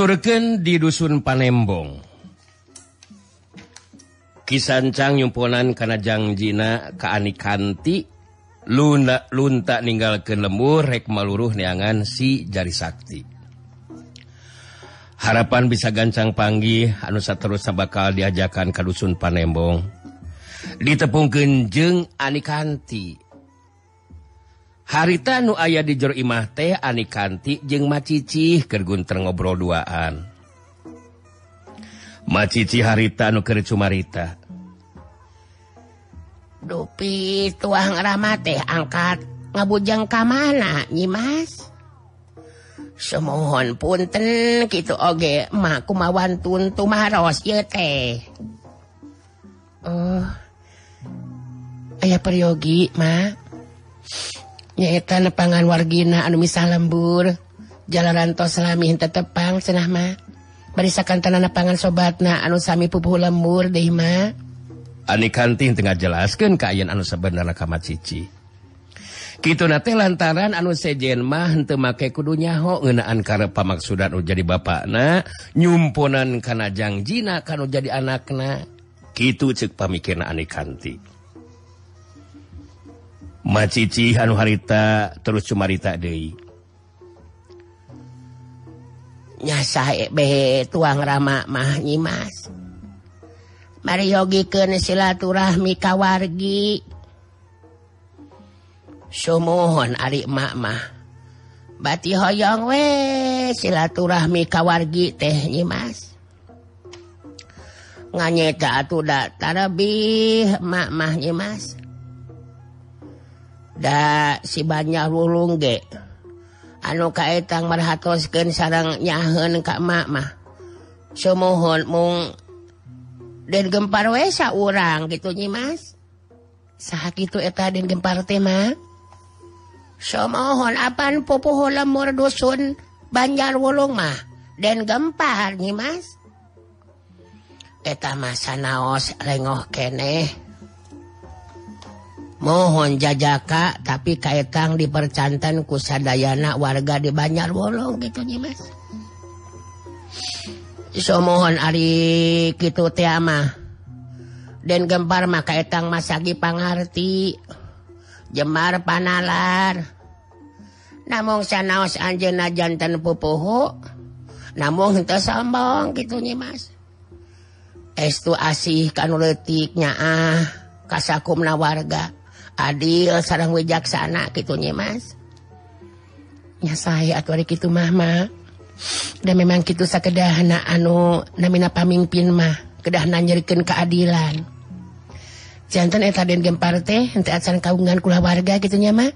diaturken di dusun Panembong. Kisancang yumponan kanajangjiina keani kanti Luna lunta meninggal ke lembur rek maluruh neangan si jari Sakti. Harapan bisa gancang panggih anusa terus bakal diajakan ke dusun Panembong. Ditepung genjeng ani kanti harita nu ayah di jero imah teh ani kanti jeung macicih kergunter ngobrol duaan. Macici harita nu keur cumarita dupi tuang rama teh angkat ngabujang ka mana nyimas semohon punten gitu oge ma kumawan tuntu maros ye teh. Eh, oh ayah peryogi ma nyaeta nepangan wargina anu misah lembur. Jalanan tos selami henteu tepang cenah mah. Barisakan tanah nepangan sobatna anu sami pupuh lembur deh mah. Ani kantin tengah jelaskan kaayaan anu sebenarnya kamar cici gitu nate lantaran anu sejen mah henteu make kudu nyaho ngenaan kare pamaksudan anu jadi bapakna nyumponan kana jangjina kanu jadi anakna. Gitu cek pamikiran ani kanti. macici Hanu harita terus cumarita De tuang Rama mahnyi Mas Mariogi ke silaturahmi kawargi. Sumohon Ari bati batti hoyong we silaturahmi kawargi teh Nyi Mas nganyeta atuh datar lebih Nyi Mas da si banyak wulung ge. Anu kaang marhatosken sarang nyahen Kamak mah. Semohon mung dan gempar wesa orang gitu nyi Mas. Sakit itu eta dan gempar tema semohon apaan popoho lemur dusun Banjar Wulung mah dan gempar nyi Mas. Eta masa naos lengoh keneh. mohon jajaka tapi kaikang dipercantan kusadayana warga di Banjar Wolong gitu Nyimas so mohon Ari gitu tiama dan gempar maka etang masagi pangarti. Jemar panalar. Namun sanaos anjena jantan pupuhu namun henteu sombong gitu Nyimas estu asih kanuletiknya leutik nyaah kasakumna warga. Adil sarang wejaksana gitunya Mas. Nya saya atau gitu Mama dan memang gitu sakedahana anu namina pamimpin mah kedahana nyerikan keadilan. Jantan eta den gempar teh henteu acan kagungan kulawarga gitu nya mah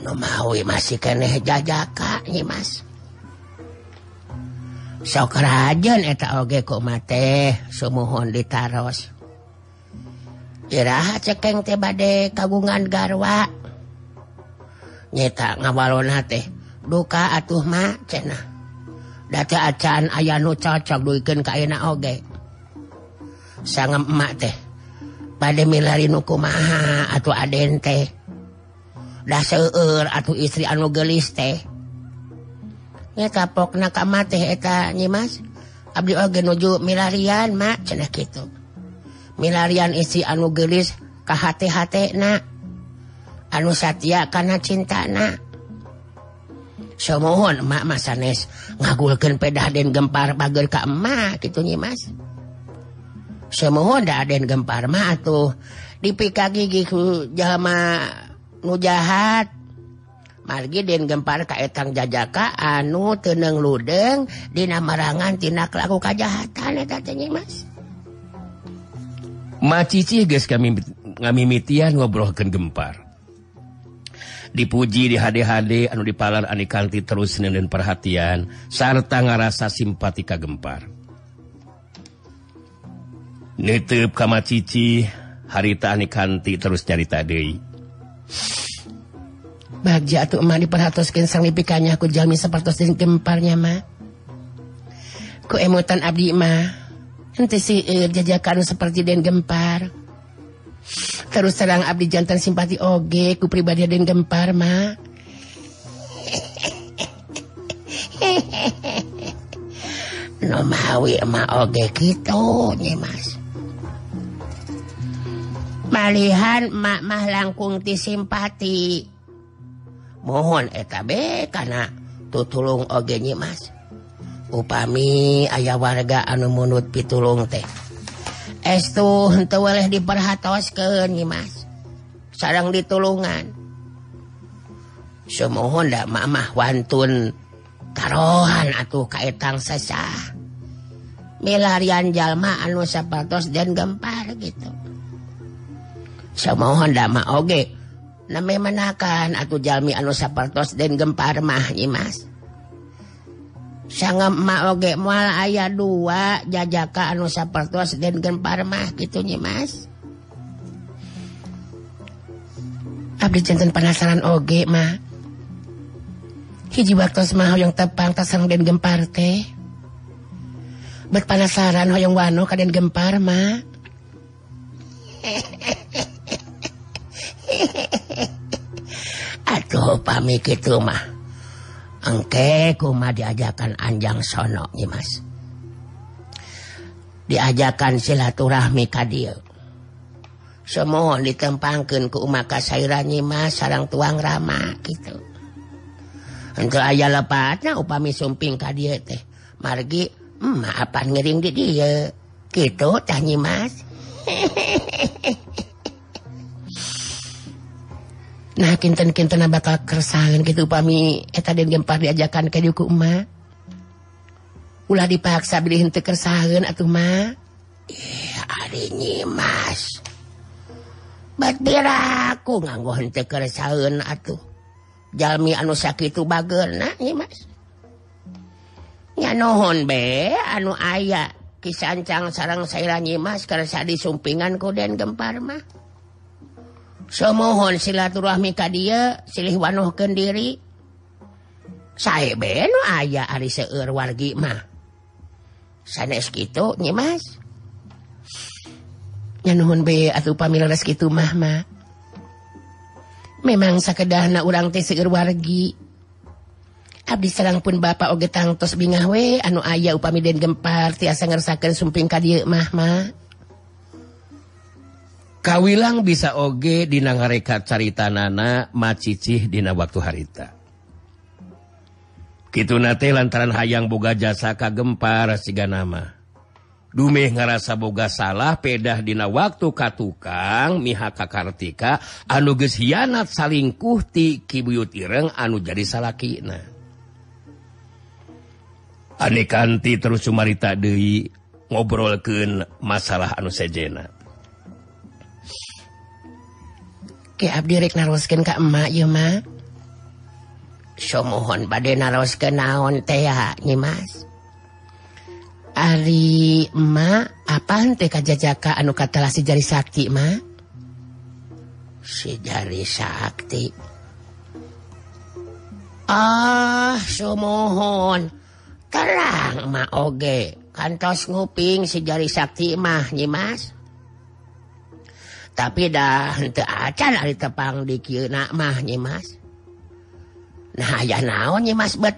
no mau masih keneh jajaka nya Mas. Sok rajan eta oge ku mate sumuhun ditaros. Iraha cekeng teh bade kagungan garwa. Nyeta ngawalona teh. Duka atuh ma cena. Dati acan ayah nu cocok duikeun ka oge. sang emak teh. Bade milari nu kumaha atuh aden teh. Da seueur atuh istri anu gelis teh. nya kapok ka mah teh eta nyimas. Abdi oge nuju milarian mak cenah kitu. milarian isi anu gelis KHT-HT na. Anu Satya karena cinta na. Semohon emak Mas sanes ngagulkan pedah dan gempar bager ke emak gitu nih Mas. Semohon dah den gempar mah tuh dipika gigi ku jama nu jahat. Margi den gempar ka etang jajaka anu teneng ludeng dina marangan tina laku kajahatan eta teh Mas. macici guys kami ngamimitian ngobrolken gempar. Dipuji di HD-HD anu dipalar Anikanti terus dan perhatian serta ngarasa simpatika gempar. Nutup kamar Cici harita Anikanti terus nyari tadi Bagja atau emak diperhatuskan sang lipikannya aku jamin seperti gemparnya mah. Ku emutan abdi mah. si eh, jajakan seperti Den Gempar. Terus serang Abdi jantan simpati oge ku pribadi Den Gempar mah no mawi ma oge gitu nih mas. Malihan mak mah langkung ti simpati mohon etabe karena tutulung oge nyi mas. upami ayah warga anu munut pitulung teh. Estu untuk boleh diperhatos ke Mas. Sarang ditulungan. Semohon ndak mamah wantun tarohan atuh kaitang sesah. Milarian jalma anu sapatos dan gempar gitu. Semohon ndak ma oge nami menakan atuh jalmi anu sapatos dan gempar mah Mas. Sangat ma oge mual ayah dua jajaka anu sapatos dan gempar mah gitu Mas Abdi jantan penasaran oge mah. Hiji waktu mah hoyong tepang tasang den gempar teh. Bet penasaran hoyong wano kaden gempar mah. Aduh pami gitu mah. Angkekuma diajakan Anjang sono Mas. Diajakan silaturahmi kadil semua ditempangkan ke Umaka Saira Nyimas sarang tuang Rama gitu untuk ayah lepatnya upami sumping kadil teh. Margi hmm, apa ngering di dia gitu tah mas. hehehe Nah kinten-kinten bakal keresahan gitu pami eta den gempar diajakan ke juku ema Ulah dipaksa beli hente keresahan atuh ma. iya adinya mas. Batira aku nganggo hente keresahan atuh. Jalmi anu sakitu itu ieu mas. Nya nohon be anu aya kisancang sarang saya nyimas kersa disumpingan ku den gempar mah. semohon silaturahmi ka dia silih wanuhken diri. Saya beno aya ari seueur wargi mah. Sanes gitu nyi mas. Nyanuhun be atau pamilaras gitu mah mah. Memang sakedahna urang teh seueur wargi. Abdi serang pun bapak oge tangtos bingah we anu ayah upami den gempar tiasa ngersakeun sumping ka dieu mah mah. kawilang bisa oge dina ngarekat caritanana macicih dina waktu harita. Kitu nate lantaran hayang boga jasa kagempar siga nama. Dumeh ngerasa boga salah pedah dina waktu ka tukang miha kakartika anu geus hianat salingkuh ti kibuyut ireng anu jadi salakina. Ane kanti terus sumarita deui ngobrolkeun masalah anu sejena. Ki abdi rek naroskeun Ka emak Yuma somohon bade naroskeun naon teh Nyimas Arima apaan ka jajaka anu katalah si jari Sakti mah si jari Sakti. Ah somohon. Terang ma oge. Kantos nguping si jari Sakti mah Nyimas tapi dah ari tepang di kieu mah Mas. Nah ya naon Mas buat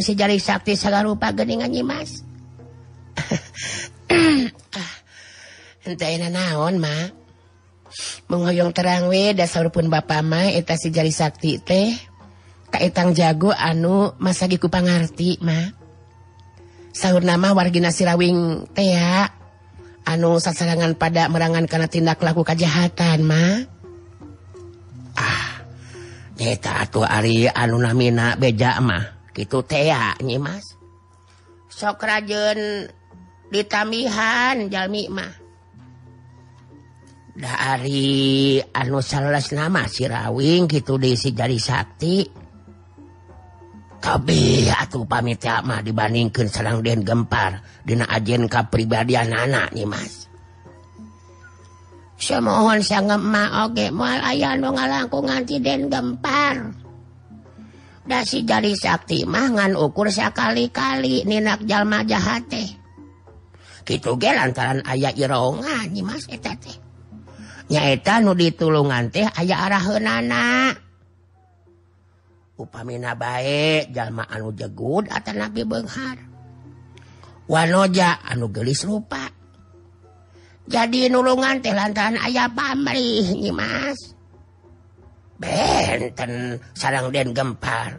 si jari sakti sagarupa geuningan geningan Mas? Naon mah mengoyong terang we dasar pun bapa mah eta sejari sakti teh kaitang jago anu masa diku pangarti mah sahur nama wargi nasirawing tea anu sasarangan pada merangan karena tindak laku kejahatan mah ah eta atuh Ari anu namina beja mah gitu tea nyi mas. Sok rajeun ditamihan jalmi mah dari anu sales nama sirawing gitu diisi dari sakti. atuh pamit mah dibandingkan Serang Den gempar. Dina Ajen kepribadian anak nih Mas. Saya mohon ayah oge aya ngalangkunganti Den gempar. Dasi jadi sakti mangan ukur sekali-kali ninak jalma jahat teh. Gitu ge lantaran ayah irongan nih Mas eta teh. Nyaeta nu ditulungan teh ayah arah upamina baik jalma anu jegud atau nabi Benghar. Wanoja anu gelis rupa. Jadi nulungan teh lantaran ayah pamrih nyimas. Benten sarang den gempar.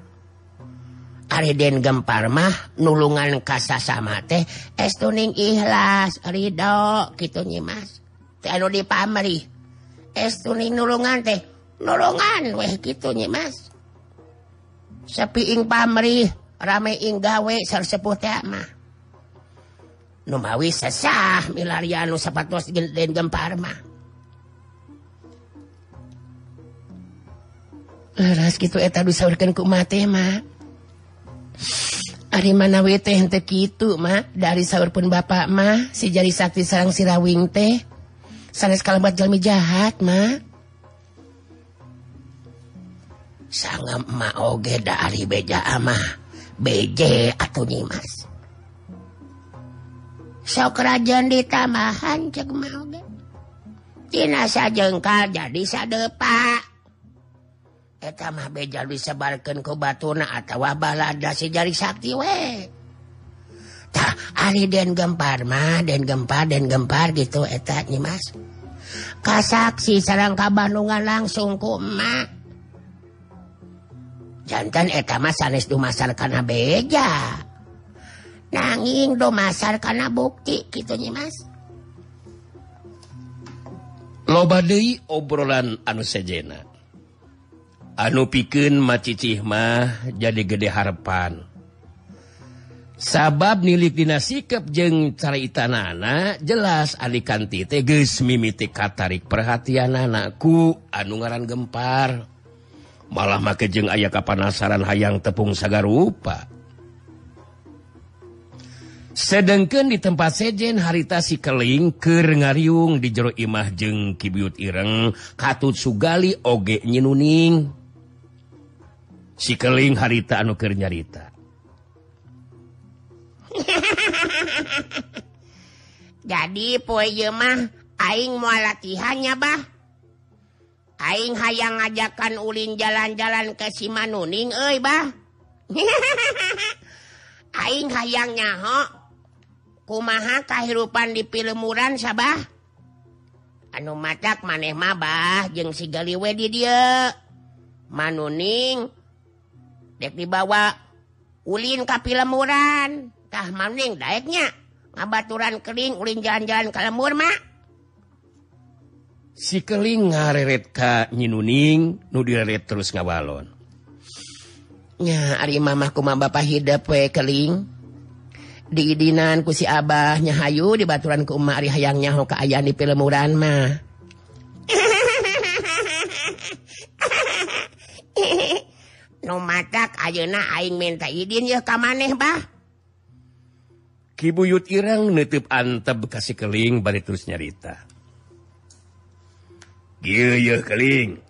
Ari den gempar mah nulungan kasa sama teh es tuning ikhlas ridho gitu nyimas. Teh anu dipamrih. Es tuning nulungan teh nulungan weh gitu nyimas. sepiing pamrih rame ing gawe seputmah Numawi sesah milarianu sapatos genden gempar mah. Leras gitu eta disaurkeun ku mate mah. Ari manawi teh henteu kitu mah dari sahur pun bapak mah si jari sakti sarang sirawing teh. Sanes kalabat jalmi jahat mah. sangat mauge dari beja amah BJ atau Nimas sok kerajaan ditambahan cek oge. Cina sajengkal jadi sadepa Eta mah beja disebarkan ke batuna atau balada si jari sakti we. Tah, ari den gempar mah, den gempar, den gempar gitu eta Nimas. Kasaksi sarang kabandungan langsung ku emak. jantan etama sanes dumasar karena beja. Nanging dumasar karena bukti gitunya Mas. Deui obrolan anu sejena. Anu pikeun macicih mah jadi gede harepan sabab nilik dina sikap jeung caritanana jelas alikan geus mimiti katarik perhatian anakku anu ngaran gempar. malah make jeng aya ka kapanasaran hayang tepung sagar rupa sedangkan di tempat sejen haritasi keling keur ngariung di jero imah jeng kibiut ireng katut sugali oge nyinuning. Si keling harita anu keur nyarita. Jadi poe mah aing mau latihannya bah. Aing hayang ngajakan ulin jalan-jalan ke Simanuning euy bah. Aing hayang nyaho kumaha kahirupan di pilemuran Sabah? Anu macak maneh mah bah jeung si Galiwe di dieu. manuning dek dibawa ulin ka pilemuran. tah maning daeknya. Ngabaturan kering ulin jalan-jalan ka lemur mah. sikeling ngareret ka nyinuning nu direret terus ngawalon. Nya ari mamah kumaha bapak hidep we keling. Diidinan ku si abah nyahayu di baturan ku emak ari hayang nyaho ka ayaan di pilemuran mah. Nu matak ayeuna aing minta idin ya ka maneh bah. Kibuyut irang nutup antep kasih keling bari terus nyarita. keling.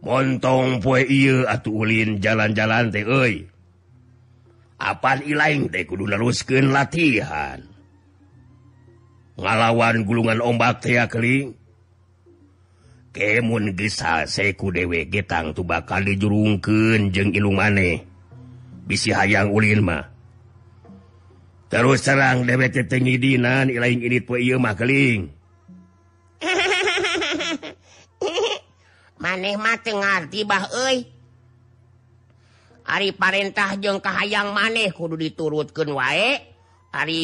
Montong poe atau ulin jalan-jalan teh euy. Apan ilaing teh kudu neruskeun latihan. Ngalawan gulungan ombak teh keling. Kemun seku dewe getang tu bakal dijurungkeun jeung ilung maneh. Bisi hayang ulin mah. Terus serang dewek ngidinan lain ini Keling. manehmah tibah Ari Parentah jeung kahayang maneh kudu diturutkeun wae. Ari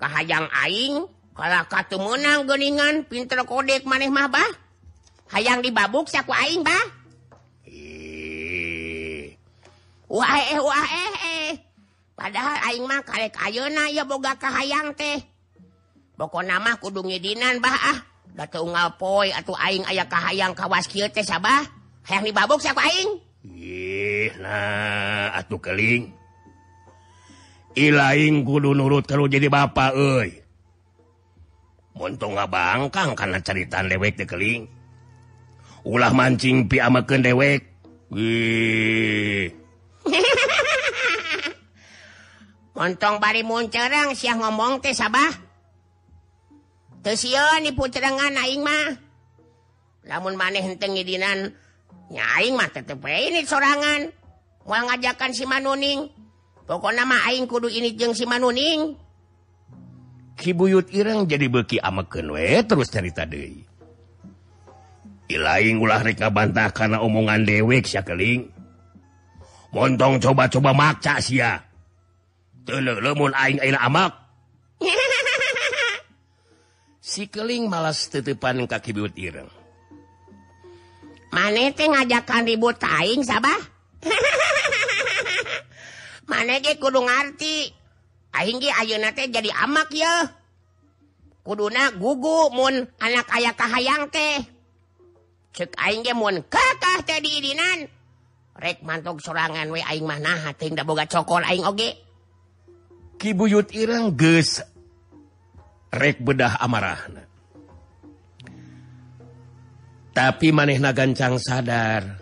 kahayang aing kalau katu menang geningan pinter kodek maneh mah bah. Hayang dibabuk saku aing bah. Wah eh wah eh eh. Padahal aing mah karek ayeuna ya boga kahayang teh. Pokok nama kudu ngidinan bah ah. unggal poi atuh aing aya kahayang kawas kieu teh sabah. hayang dibabok siapa aing? Nah atuh keling. Ilaing kudu nurut kalau jadi bapak euy. Mun tong ngabangkang karena caritaan dewek teh keling. Ulah mancing pi amakeun dewek Wih. Montong bari muncerang siah ngomong teh Sabah. puterangan aing mah. Lamun maneh henteu ngidinan nya aing mah tetep ini sorangan. Moal ngajakan si manuning. Pokok mah aing kudu ini jeng si manuning. Kibuyut ireng jadi beki ameken we terus cerita deui. Ilaing ulah rek ngabantah karena omongan dewek sia keling montong coba-coba makca sia. Teu leuleun aing ayeuna amak. sikeling malas tetepan kakibut Ireng. Manete ngajakan ribut taing sabah? Manege kudu ngerti aing ge ayeuna teh jadi amak ya. Kuduna gugu mun anak aya kahayang teh. Cek aing ge mun kakah teh di idinan. Rek mantok sorangan we aing mah naha teuing da boga cokol aing oge. Kibuyut Ireng geus rek bedah amarah tapi manehna gancang sadar.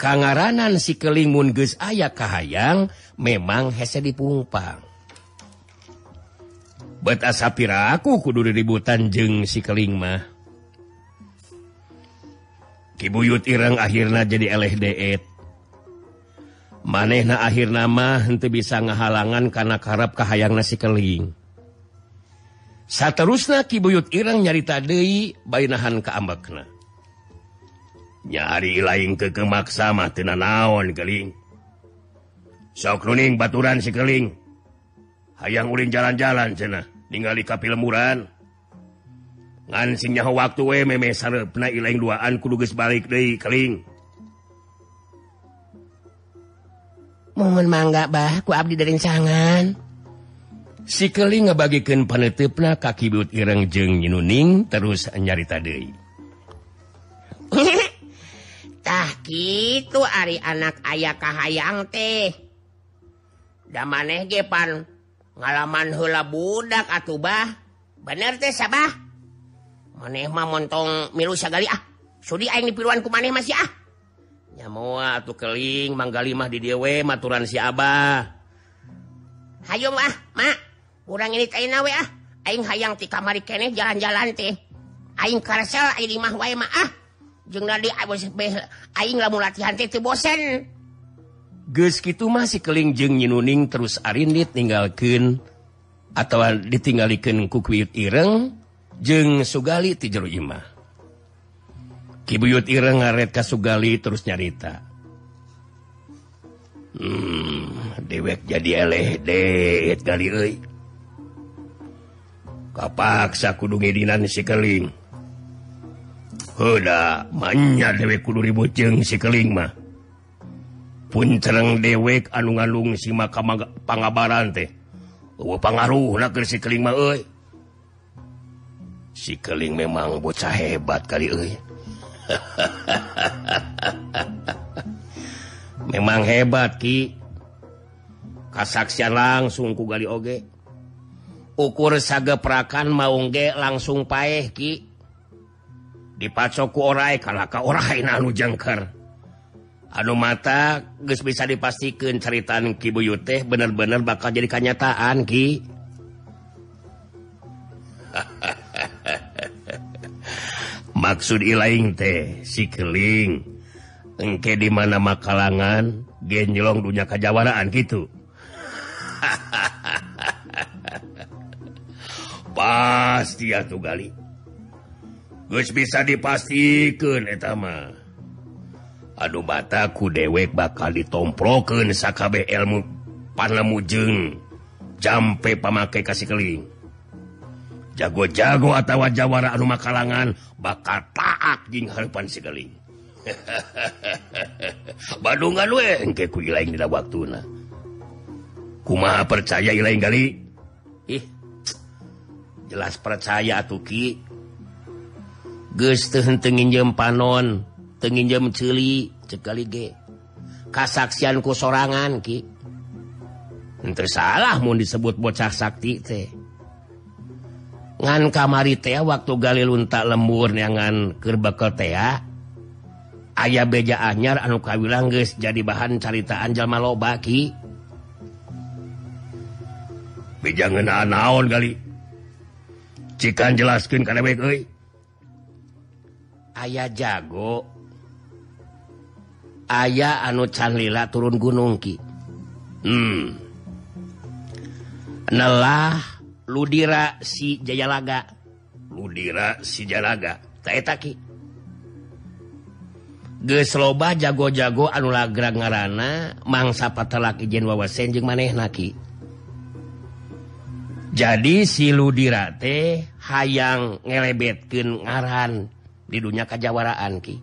Kangaranan si kelingun geus aya kahayang memang hese dipungpang. Bet asapira aku kudu ributan jeng si keling mah. Kibuyut ireng akhirnya jadi eleh deet. Manehna akhir nama henteu bisa ngahalangan karena karep kahayang nasi keling. Saterusna Kibuyut Irang nyarita Dei Bainahan keambakna. Nyari lain kekemak sama tina naon keling. Sok runing baturan si keling. Hayang ulin jalan-jalan cenah, ningali ka lemuran Ngan waktu we meme ilaing duaan kudu geus balik deui keling. Mohon mangga bah ku abdi dari sangan. sikeli ngebagikan panetipna kakibut ireng jeng Yununing terus nyarita Dewi tah itu Ari anak ayah kahayang teh. Da maneh gepan ngalaman hula budak atuh bah. Bener teh sabah. Maneh mah montong milu sagali ah. Sudi aing dipiruan ku maneh masih ah. Nyamua atuh keling manggali mah di dewe maturan si abah. Hayo mah mak kurang ini kain nawe ah. Aing hayang ti kamari kene jalan-jalan teh aing karsel aing mah wae mah ah. Jeung tadi ah, aing lamun latihan teh teu bosen. Geus kitu mah si keling jeung nyinuning terus arindit ninggalkeun atau ditinggalikeun ku kuyut ireng jeung sugali ti jero imah kibuyut ireng ngaret ka sugali terus nyarita. Hmm dewek jadi eleh deh kali euy. kapaksa kudungedinan sikeling Hoda manya dewek kudu ribujeng sikeling mah. Pun cereng dewek anu-alung si maka pangabaran teh. Pengaruh sikeling sikeling memang bocah hebat kali memang hebat Ki. Kasaksian langsung kugali oge. ukur sageprakan mauge langsung paeh Ki. Dipacoku orai kalaka anu jengker. Anu mata guys bisa dipastikan ceritaan Kibuyu teh bener-bener bakal jadi kenyataan Ki. Maksud Iing teh sikeling engke di mana makalangan genjelong dunya kejawaraan gitu pasti tuh kali bisa dipastikan etama Aduh bataku dewek bakal ditomproken SKB ilmu panlamujeng jampe pamakai kasih keling jago-jago atau jawara rumah kalangan bakal taat jing harapan sekeling Badungan weng engke ku ilaing dina waktuna. Kumaha percaya ilaing kali? jelas percaya Tuki gestengin jem panon tengin jem celi cekali ge. Kasaksianku sorangan Ki. Enter salah mau disebut bocah sakti teh. Ngan kamari teh waktu gali luntak lembur ngan kerbakel teh ayah beja anyar anu kawilang geus jadi bahan caritaan jalma loba Ki. Beja ngeunaan naon kali cikan jelaskan karena baik aya jago. Aya anu canlila turun gunung Ki. Hmm. nelah ludira si Jayalaga. Ludira si Jalaga gesloba jago-jago anulagra ngarana mangsa patelak Ijen wawasenjeng maneh naki jadi siludirate hayang ngelebetken ngaran di dunia kejawaraan Ki.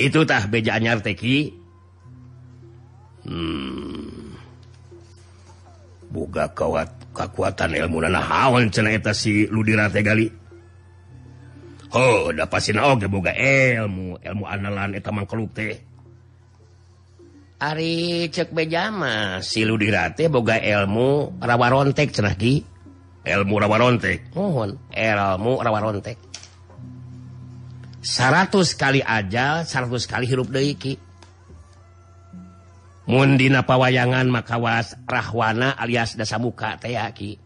Itutah bejaannya teki hmm. buka kawat kekuatan ilmu nanawan si ludirate kali Oh udah pasti na boga ilmu ilmu analan itu mangkeluk teh. Ari cek bejama silu dirate boga elmu rawarontek cenaki elmu rawarontek? Mohon elmu rawarontek. 100 kali aja 100 kali hirup deiki mundina pawayangan makawas rahwana alias dasa muka teaki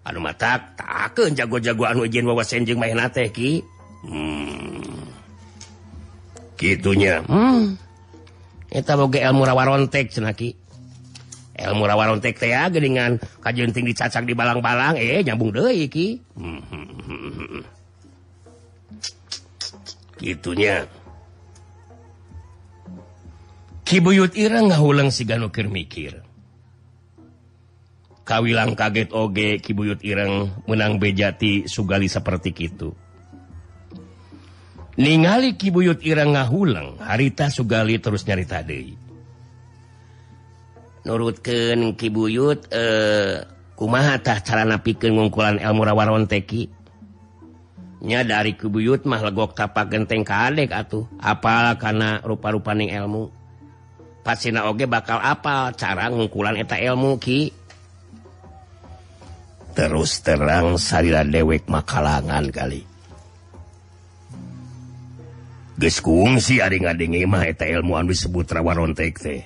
anu matak tak jago-jago anu ijen wawasen jeung main teki hmm. gitunya hmm. Eta boga ilmu rawarontek cenaki ilmu rawarontek teh gedingan kajunting dicacak di balang-balang eh nyambung deh iki gitunya. Kibuyut Ira ngahuleng si ganukir mikir. Kawilang kaget oge Kibuyut Ireng menang bejati sugali seperti itu ningali Kibuyut Irang ngahulang harita Sugali terus nyarita Dehi nurutken Kibuyut eh, kumahatah cara napiken ngungkulan elmurawarawan tekinya dari Kibuyut mah legok tapak genteng kadek atuh apal karena rupa-rupaning ilmu. Pasina oge bakal apal cara ngungkulan eta ilmu Ki? Terus terang sarila dewek makalangan kali. gesungsi ilmuan disebut rawarontek teh.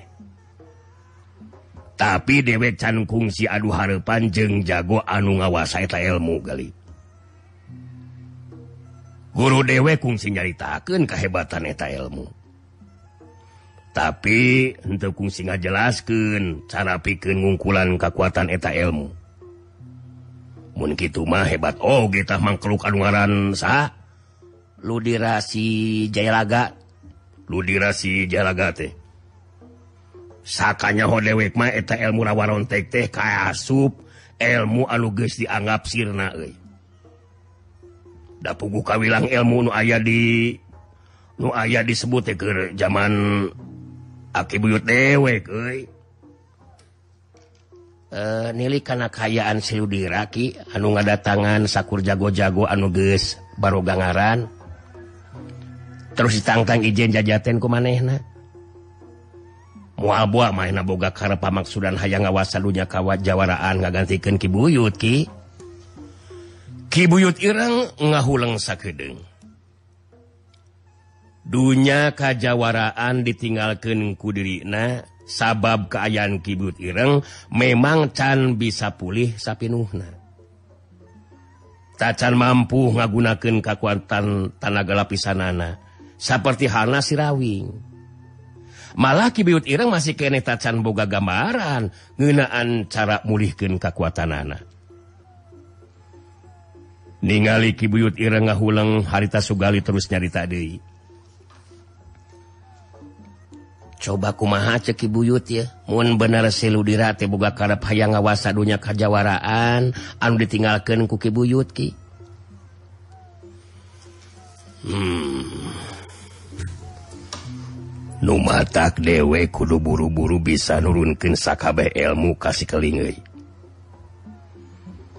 Tapi dewek can kungsi aduh harepan jeng jago anu ngawasa eta ilmu kali guru dewek kungsi nyaritakan kehebatan eta ilmu. Tapi untuk kungsi ngajelaskan cara pikir ngungkulan kekuatan eta ilmu. Mungkin itu mah hebat. Oh kita mangkluk anuaran sah ludirasi Jayalaga. Ludirasi Jalaga teh. Sakanya hodewek mah eta ilmu lawaron teh teh kasup ilmu anu geus dianggap sirna euy. Da pugu kawilang ilmu nu aya di nu aya disebut teh keur zaman aki buyut dewek euy. Uh, nili karena kayaan Siludi Raki anu ngadatangan sakur jago-jago anuges baru gangaran. terus ditangtang ijen jajaten ku manehna mual buah main boga karena pamaksudan hayang ngawasa dunya kawat jawaraan ngagantikan kibuyut ki. Kibuyut irang ngahuleng sakedeng dunya kajawaraan ditinggalkan kudirina sabab keayaan kibuyut ireng memang can bisa pulih sapinuhna. Tacan mampu ngagunakan kekuatan tanaga lapisanana. anak seperti Hana Sirawing malah Kibiut Irang masih kene tacan boga gambaran ngenaan cara mulihkan kekuatan anak ningali Kibuyut Irang ngahulang harita Sugali terus nyarita deui. Coba kumaha cek Kibuyut ya? Mun bener selu dirate boga karep hayang ngawasa dunya kajawaraan anu ditinggalkeun ku Kibuyut ki? Hmm. numatak dewek kudu buru-buru bisa nurunken sakaB elmu kasih kelingai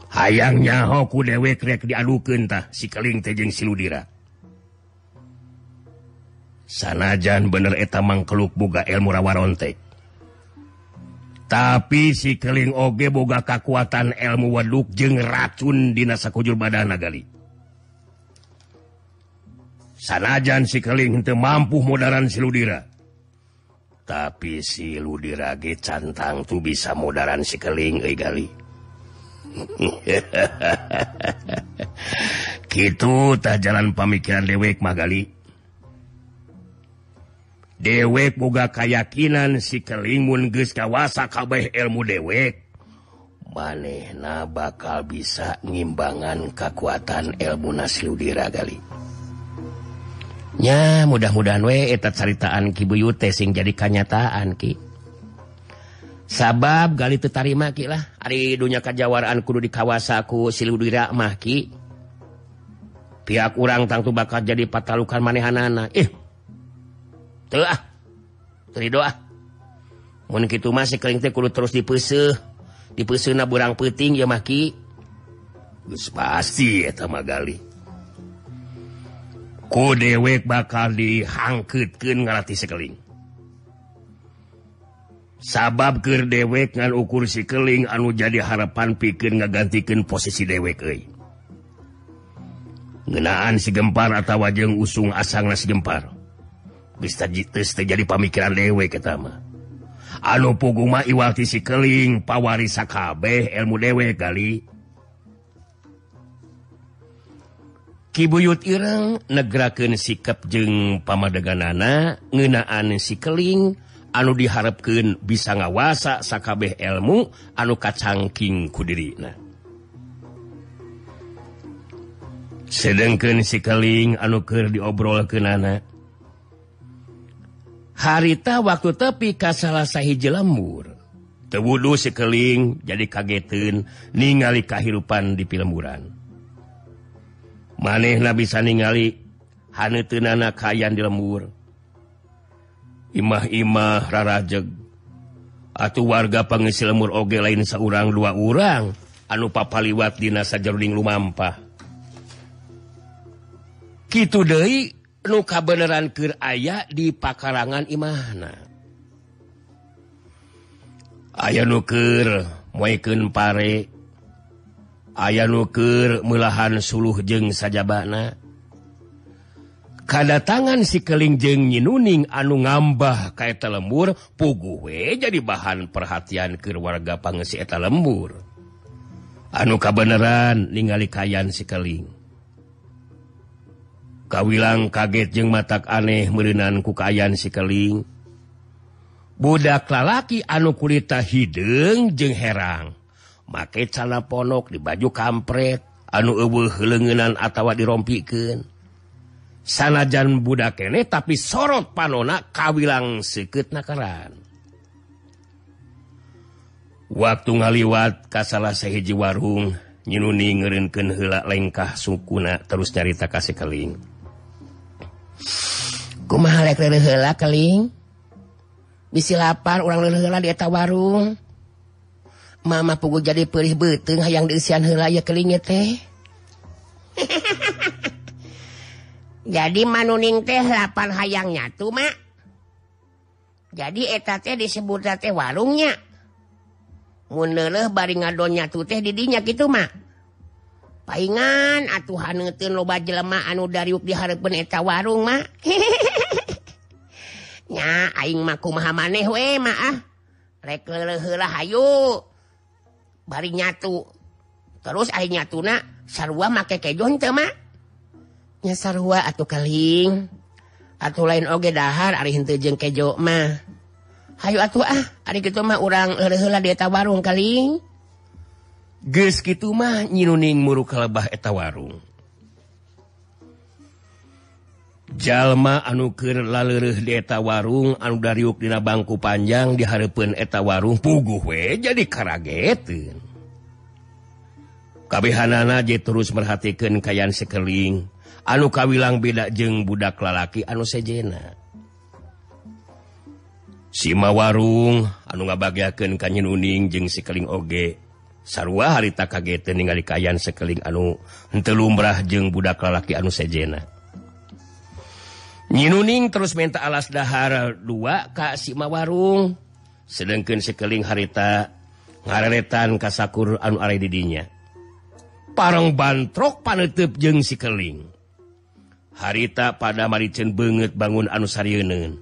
hayangnya hoku dewek rek diadukentah si keling tejeng siludira. Sanajan bener etam mangkeluk boga ilmu rawarontek tapi si keling oge boga kekuatan ilmu waduk jeng racun dinasa kujur badana kali sanajan si keling mampu mudaran siludira. tapi si lu dirage cantang tuh bisa modern sikeling gali. Gitu tak jalan pemikiran dewek Magali dewek boga kayakakinan sikelingun geus kawasa kabeh ilmu dewek. Manehna bakal bisa ngimbangan kekuatan ilmu naslu diragali nya mudah-mudahan weeta caritaan Kibuyute sing jadi kanyataan Ki. Sabab Gali tetarima Ki lah. Hari dunya kajjawaraan kudu di kawasaku Siludiramah Ki. Pihak kurang tangtu bakal jadi patalukan manehanana. Eh telah doa ah. mungkin itu masih kering teh kudu terus dipese dipese na burang peting ya maki Terus pasti ya sama Gali. ku dewek bakal dihangkutken ngalati sekeling. Sabab ke dewek ngan ukur sikeling anu jadi harapan pikir ngagantikan posisi dewek ngenaan si gempar atau wajeng usung asang nasi gempar jadi pamikiran dewek pertama anu puguma Iwati sikeling pawari sakabeh ilmu dewek kali. Kibuyut Irang negraken sikap jeung pamadeganana ngenaan sikeling anu diharapkan bisa ngawasa sakabeh ilmu anu kacangking kudiri sedangkan sikeling anuker diobrol ke nana harita waktu tepi kasalahsahi jelambur tewudu sikeling jadi kagetun ningali kehidupan di filmburan maneh na bisa ningali Han tenana kayan di lembur. Imah-imah rarajeg. Atau warga pengisi lemur oge lain seorang dua orang anu papa liwat dinasa jeruning lumampah. Gitu De luka beneran ke aya di pakarangan Imahna. Ayo nuker moiken pare. aya nuker melahan suluh jeng sajabana. Kada tangan si kelingjeng nyinuning anu ngambah kaeta lembur puguwe jadi bahan perhatian ke warga pangesi eta lembur. Anu kabeneran ningali kayan si keling. Kawilang kaget jeng matak aneh merenan kukayan si keling. Budak lalaki anu kulita hideng jeng herang. make cana ponok di baju kampret. Anu lengenan atawa dirompiken sanajan budak kene tapi sorot panona kawilang seket nakaran. Waktu ngaliwat kas salah sehiji warung nyinuni ngerinken helak lengkah sukuna terus nyarita kasih keling. Kumaling bisi lapar orang lelah dieta warung. Mama pugu jadi perih beteng yang diisian helaya kelingit teh. jadi manuning teh lapan hayangnya tuh mak. Jadi eta teh disebut teh warungnya. Muneleh bari ngadonnya tuh teh didinya gitu mak. Paingan atuh haneuteun loba jelema anu dariuk dihareupeun eta warung mak. Nya aing mah kumaha maneh we maah. Rek leuleuh heula hayu. bari nyatu. Terus akhirnya tuna sarua make kejon tema nya sarua atau keling. Atau lain oge dahar ari henteu jeung kejo mah. Hayu atuh ah ari kitu mah urang heula di eta warung keling. Geus kitu mah nyinuning muru kalebah eta warung. Jalma anukir dieta warung anu dariuk dina bangku panjang diharepun eta warung puguh we jadi karagetin kabehhanana je terus merhatikan kayan sekeling. Anu kawilang beda jeng budak lalaki anu sejena. Sima warung anu ngabagaken kanyin uning jeung sekeling oge. Sarwa harita kaget ningali kayan sekeling anu telumrah jeng budak lalaki anu sejena. nyinuning terus minta alas dahar dua Ka Sima warung sedangkan sekeling harita ngareretan kasakur anu are didinya. Parang bantrok panetup jeng sikeling harita pada maricen banget bangun anu saryeun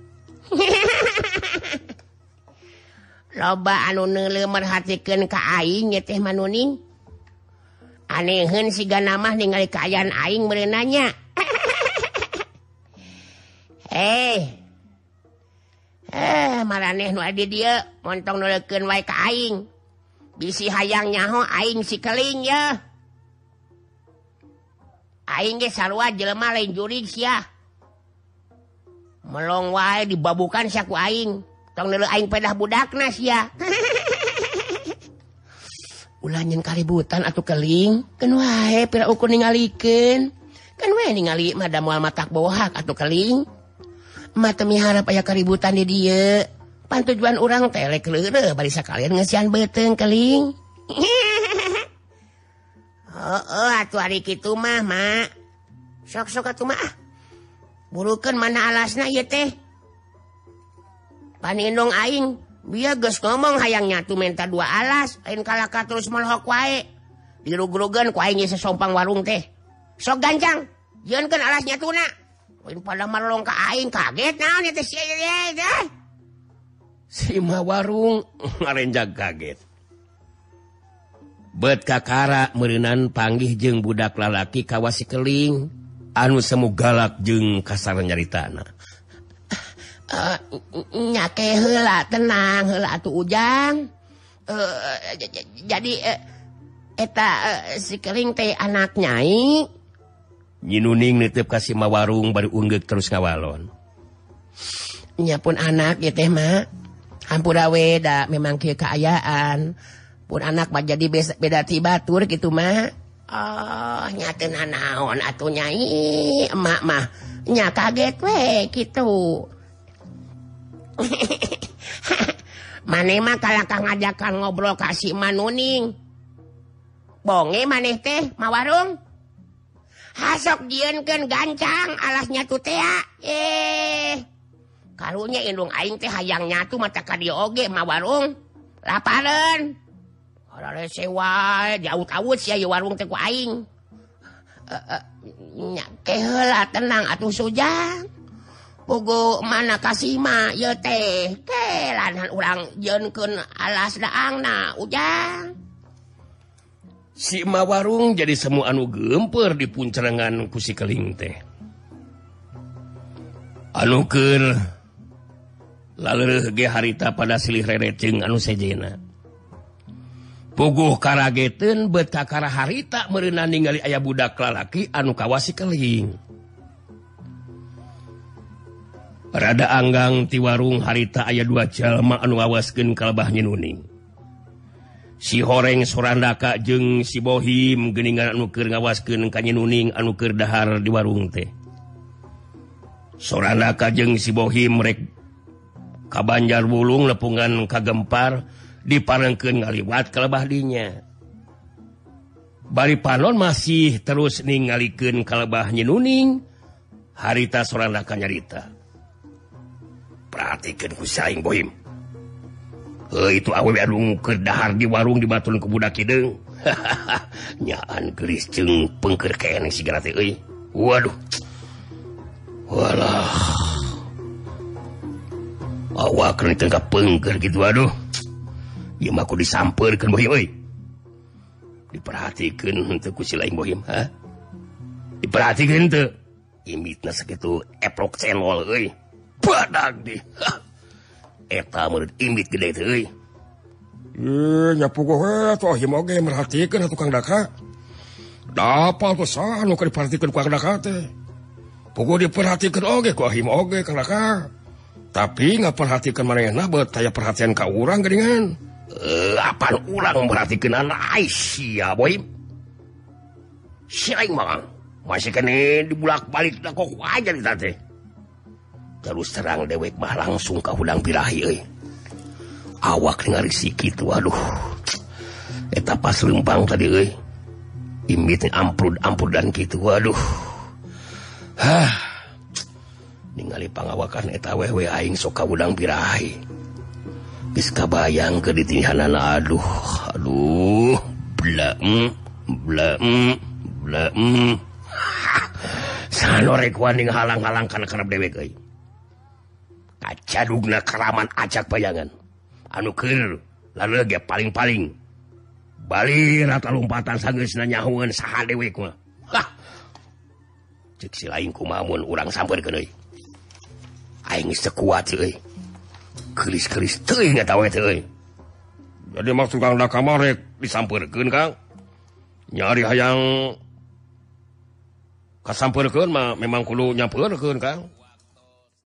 loba anu merhatikan ke aing teh manuning. Anehen si nama ningali keayaan aing merenanya eh. Eh nu adi dia montong nuken wa kaing bisi hayang nyaho aing si keling ya. Aing sarwa jelema lain jurig ya melong wae dibabukan saku aing. Tong neuleu aing pedah budak nas ya ulanyin kalibutan atau keling kan wae pira ukur ningalikan kan wae ningali mah da moal matak bohak atau keling. matemi harap aya keributan di dia. Pan tujuan orang telek barisa kalian ngesian beteng keling. Oh, oh, atuh hari gitu mah mak sok-sok atuh mah ah. burukan mana alasna ieu teh? Panindong aing dia geus ngomong hayangnya tuh minta dua alas lain kalaka terus molhok wae. Dirugrugan ku aing sesompang warung teh. Sok gancang jangan kan alasnya tuh pada malong aing kaget. Nah, si, si warung. Ngarenjak kaget. Bet kakara merinan panggih jeung budak lalaki kawasi keling. Anu semu galak jeung kasar nyaritana uh, eh, nyake hela tenang hela tu ujang. Uh, jadi uh, eta si keling teh anak nyai. nyinuning nitip kasih ma warung baru unggek terus ngawalon. Nya pun anak ya teh mah hampura weda memang kia keayaan pun anak mah jadi beda tibatur gitu mah. Ah, oh nyaten naon atuh nyai emak mah. Nya kaget we gitu maneh mah kalakang ngajakan ngobrol kasih manuning bonge maneh teh ma warung. hasok diken gancang alasnya tutea eh kalunya indung aing teh hayangnya tuh mata kadioge ma warung. Laparan sewa jauh-ut si warung teh ku aing. Eh, Kehela tenang atuh sujang. Pugu mana kasima ye teh. Kelanan urang jenken alas daang na ujang. Sima warung jadi semua anu gemper di puncerangan kusi keling teh. Anuker lalu harita pada silih reretjeng anu sejena. Puguh karageten betakara harita merenang ningali ayah budak lalaki anu kawasi keling. Rada anggang ti warung harita ayah dua jalma anu awasken kalbah nyenuning. si horeng Surandaka jeung sibohim geningan anukir ka kanya nuning anukir dahar di warung teh. Surandaka jeung sibohim rek ka Banjar Bulung lepungan kagempar diparengkeun ngaliwat kelebahdinya Bari panon masih terus ningalikeun kalebah nyenuning harita Surandaka nyarita. Perhatikan kusaing bohim. Eh, itu itu awedungkerdahar di warung di Batun kebudak Kideng. Nyaan Kristen pengker e. Waduh. Walah. Awak tengah pengker gitu waduh. Aku disamperkan diperhatikan untuk kusi lain bohim ha? Diperhatikan tuh imitnya segitu eprok channel euy. Badag deh merhatikan tukang daka dapat besar diperhatikan pukul diperhatikan oge kohim oge daka tapi nggak perhatikan mana yang nabet kayak perhatian kau orang geringan apa orang perhatikan anak Aisyah boy si Aing masih kene dibulak balik kok aja nih tante terus serang dewek mah langsung ke hudang birahi awak gitu Aduh. Eta pas lempang tadi imitnya amplud ampun dan gitu Waduh hah. Ningali pangawakan eta wewe aing soka udang birahi geus kabayang ke ditinhanana aduh aduh. Blem blem blem. Sanorek waning halang-halang kana karep dewek euy. kacadugna keraman acak bayangan. Anukir lalu paling-paling. Bali rata lompatan sanggus nanyahuan saha dewek mah cek si lain kumamun urang sampeurkeun euy aing sekuat euy. Keris-keris jadi maksud kang da kamarek disampeurkeun kang. Nyari hayang kasampeurkeun mah memang kudu nyampeurkeun kang.